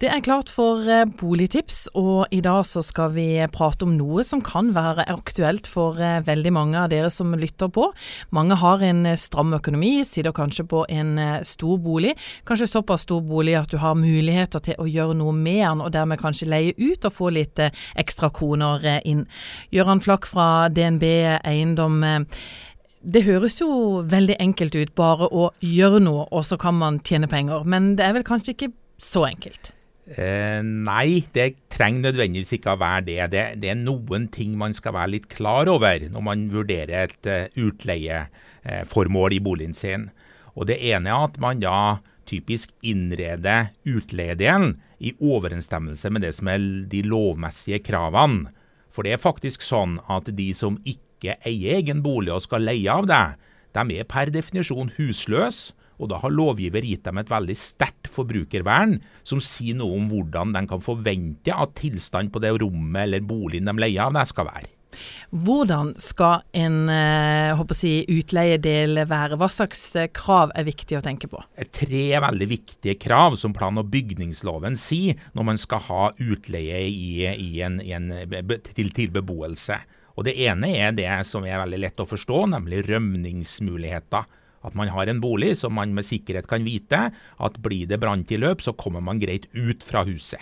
Det er klart for eh, boligtips, og i dag så skal vi prate om noe som kan være aktuelt for eh, veldig mange av dere som lytter på. Mange har en eh, stram økonomi, sitter kanskje på en stor bolig. Kanskje såpass stor bolig at du har muligheter til å gjøre noe med den, og dermed kanskje leie ut og få litt ekstra kroner inn. Gøran Flakk fra DNB Eiendom. Det høres jo veldig enkelt ut, bare å gjøre noe, og så kan man tjene penger. Men det er vel kanskje ikke så enkelt? Eh, nei, det trenger nødvendigvis ikke å være det. det. det. er noen ting man skal være litt klar over når man vurderer et uh, utleieformål uh, i boligen sin. Og Det ene er at man da typisk innreder utleiedelen i overensstemmelse med det som er de lovmessige kravene. For det er faktisk sånn at de som ikke eier egen bolig og skal leie av deg, de er per definisjon husløse og da har lovgiver gitt dem et veldig sterkt forbrukervern, som sier noe om hvordan de kan forvente at tilstand på det rommet eller boligen de leier av, det skal være. Hvordan skal en eh, si, utleiedel være? Hva slags eh, krav er viktig å tenke på? Tre veldig viktige krav som plan- og bygningsloven sier når man skal ha utleie i, i en, i en, til, til beboelse. Og Det ene er det som er veldig lett å forstå, nemlig rømningsmuligheter. At man har en bolig som man med sikkerhet kan vite at blir det branntilløp, så kommer man greit ut fra huset.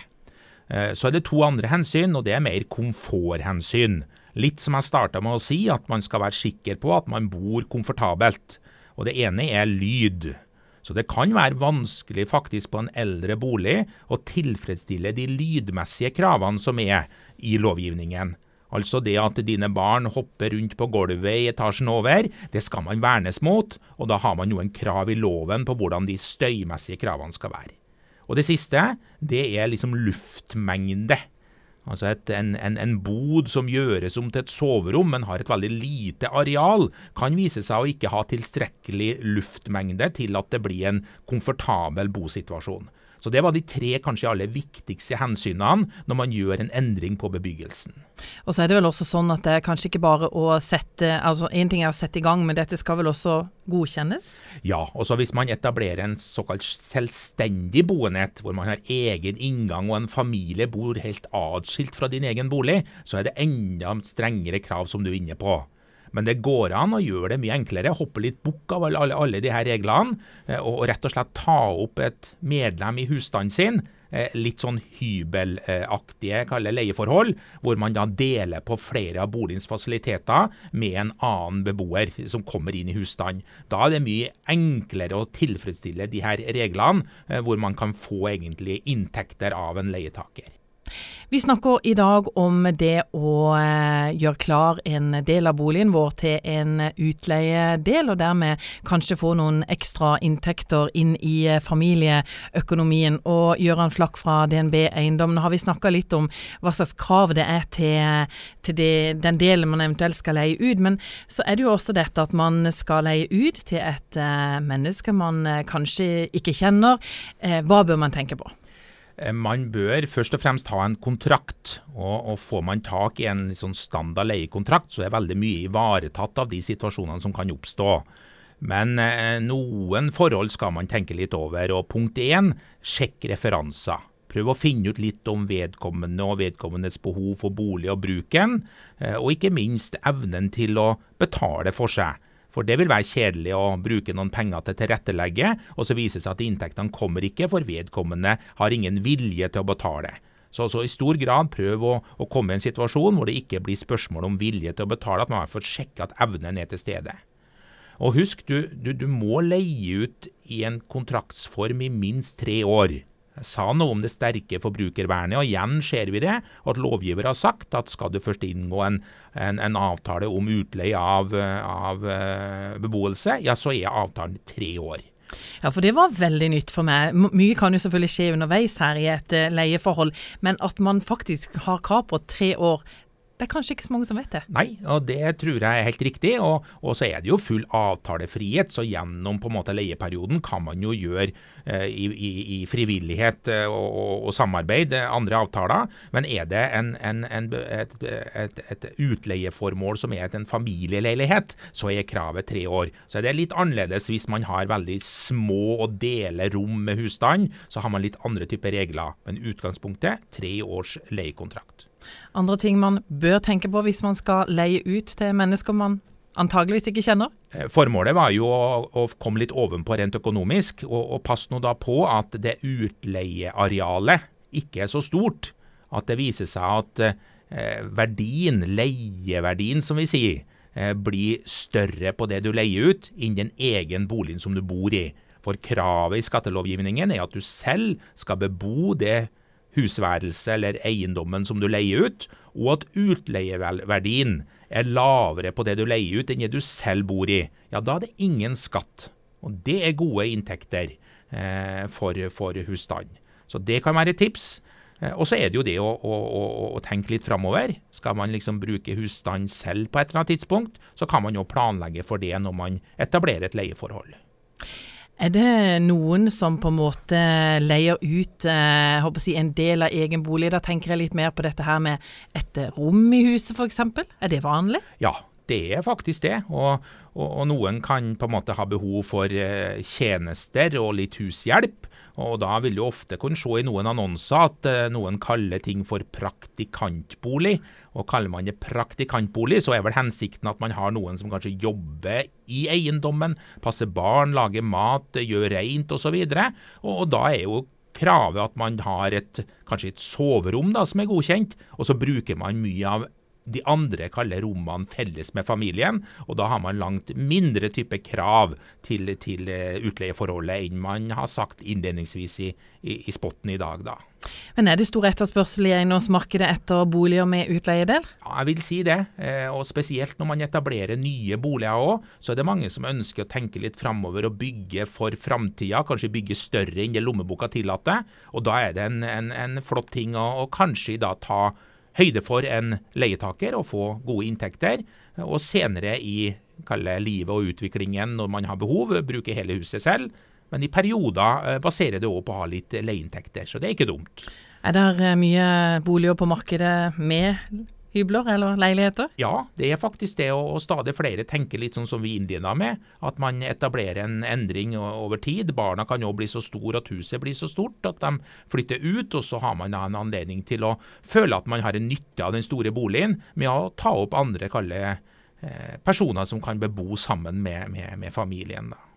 Eh, så er det to andre hensyn, og det er mer komforthensyn. Litt som jeg starta med å si, at man skal være sikker på at man bor komfortabelt. Og Det ene er lyd. Så det kan være vanskelig faktisk på en eldre bolig å tilfredsstille de lydmessige kravene som er i lovgivningen. Altså det at dine barn hopper rundt på gulvet i etasjen over, det skal man vernes mot, og da har man noen krav i loven på hvordan de støymessige kravene skal være. Og det siste, det er liksom luftmengde. Altså et, en, en, en, bod som gjøres om til et soverom, men har et veldig lite areal, kan vise seg å ikke ha tilstrekkelig luftmengde til at det blir en komfortabel bosituasjon. Så Det var de tre kanskje aller viktigste hensynene når man gjør en endring på bebyggelsen. Og så er det vel også sånn at det er kanskje ikke bare å sette altså Én ting er å sette i gang, men dette skal vel også godkjennes? Ja. og så Hvis man etablerer en såkalt selvstendig boenhet, hvor man har egen inngang og en familie bor helt atskilt fra din egen bolig, så er det enda strengere krav som du er inne på. Men det går an å gjøre det mye enklere. Hoppe litt bukk av alle, alle, de her reglene, eh, og, rett og slett ta opp et medlem i husstanden sin. Eh, litt sånn hybelaktige kalle leieforhold, hvor man da deler på flere av boligens fasiliteter med en annen beboer som kommer inn i husstanden. Da er det mye enklere å tilfredsstille de her reglene, eh, hvor man kan få egentlig inntekter av en leietaker. Vi snakker i dag om det å eh, gjøre klar en del av boligen vår til en utleiedel, og dermed kanskje få noen ekstra inntekter inn i eh, familieøkonomien. Og Gøran Flakk fra DNB Eiendom, nå har vi snakka litt om hva slags krav det er til, til det, den delen man eventuelt skal leie ut, men så er det jo også dette at man skal leie ut til et uh, menneske man kanskje ikke kjenner. Hva bør man tenke på? Eh, man bør først og fremst ha en kontrakt. Og, og Får man tak i en sånn standard leiekontrakt, så er veldig mye ivaretatt av de situasjonene som kan oppstå. Men eh, noen forhold skal man tenke litt over. og Punkt én, sjekk referanser. Prøv å finne ut litt om vedkommende og vedkommendes behov for bolig og bruken, eh, og ikke minst evnen til å betale for seg. For det vil være kjedelig å bruke noen penger til tilrettelegge, og så viser det seg at inntektene kommer ikke, for vedkommende har ingen vilje til å betale. Så, så i stor grad prøv å, å, komme i en situasjon hvor det ikke blir spørsmål om vilje til å betale, at man har fått sjekka at evnen er til stede. Og husk, du, du, du må leie ut i en kontraktsform i minst tre år sa noe om det sterke forbrukervernet. og Igjen ser vi det, at lovgiver har sagt at skal du først inngå en, en, en avtale om utleie av, av uh, beboelse, ja så er avtalen tre år. Ja, for det var veldig nytt for meg. Mye kan jo selvfølgelig skje underveis her i et uh, leieforhold, men at man faktisk har krav på tre år, Det er kanskje ikke så mange som vet det? Nei, og det tror jeg er helt riktig. Og, og så er det jo full avtalefrihet, så gjennom på en måte leieperioden kan man jo gjøre eh, i, i, i, frivillighet eh, og, og, og, samarbeid eh, andre avtaler. Men er det en, en, en, et, et, et, utleieformål som er en familieleilighet, så er kravet tre år. Så er det litt annerledes hvis man har veldig små og deler rom med husstand. Så har man litt andre typer regler. Men utgangspunktet tre års leiekontrakt. Andre ting man bør tenke på hvis man skal leie ut til mennesker man antageligvis ikke kjenner? Eh, formålet var jo å, å komme litt ovenpå rent økonomisk, og, og pass nå da på at det utleiearealet ikke er så stort at det viser seg at eh, verdien, leieverdien som vi sier, eh, blir større på det du leier ut, enn den egen boligen som du bor i. For kravet i skattelovgivningen er at du selv skal bebo det husværelset eller eiendommen som du leier ut, og at utleieverdien er lavere på det du leier ut enn det du selv bor i, ja da er det ingen skatt. Og det er gode inntekter eh, for, for husstand. Så det kan være et tips. Eh, og så er det jo det å, å, å, å tenke litt framover. Skal man liksom bruke husstand selv på et eller annet tidspunkt, så kan man jo planlegge for det når man etablerer et leieforhold. Er det noen som på en måte leier ut eh, si, en del av egen bolig? Da tenker jeg litt mer på dette her med et rom i huset f.eks. Er det vanlig? Ja, det er faktisk det. Og, og, og, noen kan på en måte ha behov for eh, tjenester og litt hushjelp. Og da vil du ofte kunne se i noen annonser at uh, noen kaller ting for praktikantbolig. Og kaller man det praktikantbolig, så er vel hensikten at man har noen som kanskje jobber i eiendommen, passer barn, lager mat, gjør rent osv. Og, og, og da er jo kravet at man har et, kanskje et soverom da, som er godkjent, og så bruker man mye av de andre kaller rommene felles med familien, og da har man langt mindre type krav til, til eh, utleieforholdet enn man har sagt innledningsvis i, i, i spotten i dag. da. Men Er det stor etterspørsel i eiendomsmarkedet etter boliger med utleiedel? Ja, jeg vil si det. Eh, og Spesielt når man etablerer nye boliger òg, så er det mange som ønsker å tenke litt framover og bygge for framtida. Kanskje bygge større enn det lommeboka tillater. Og Da er det en, en, en flott ting å, å kanskje da ta høyde for en leietaker og få gode inntekter. Og senere i livet og utviklingen, når man har behov, bruke hele huset selv. Men i perioder eh, baserer det òg på å ha litt leieinntekter, så det er ikke dumt. Er det eh, mye boliger på markedet med hybler eller leiligheter? Ja, det er faktisk det. Og, stadig flere tenker litt sånn som vi indierne med. At man etablerer en endring over tid. Barna kan jo bli så store at huset blir så stort at de flytter ut. Og så har man en anledning til å føle at man har en nytte av den store boligen med å ta opp andre kalle eh, personer som kan bebo sammen med, med, med familien. da.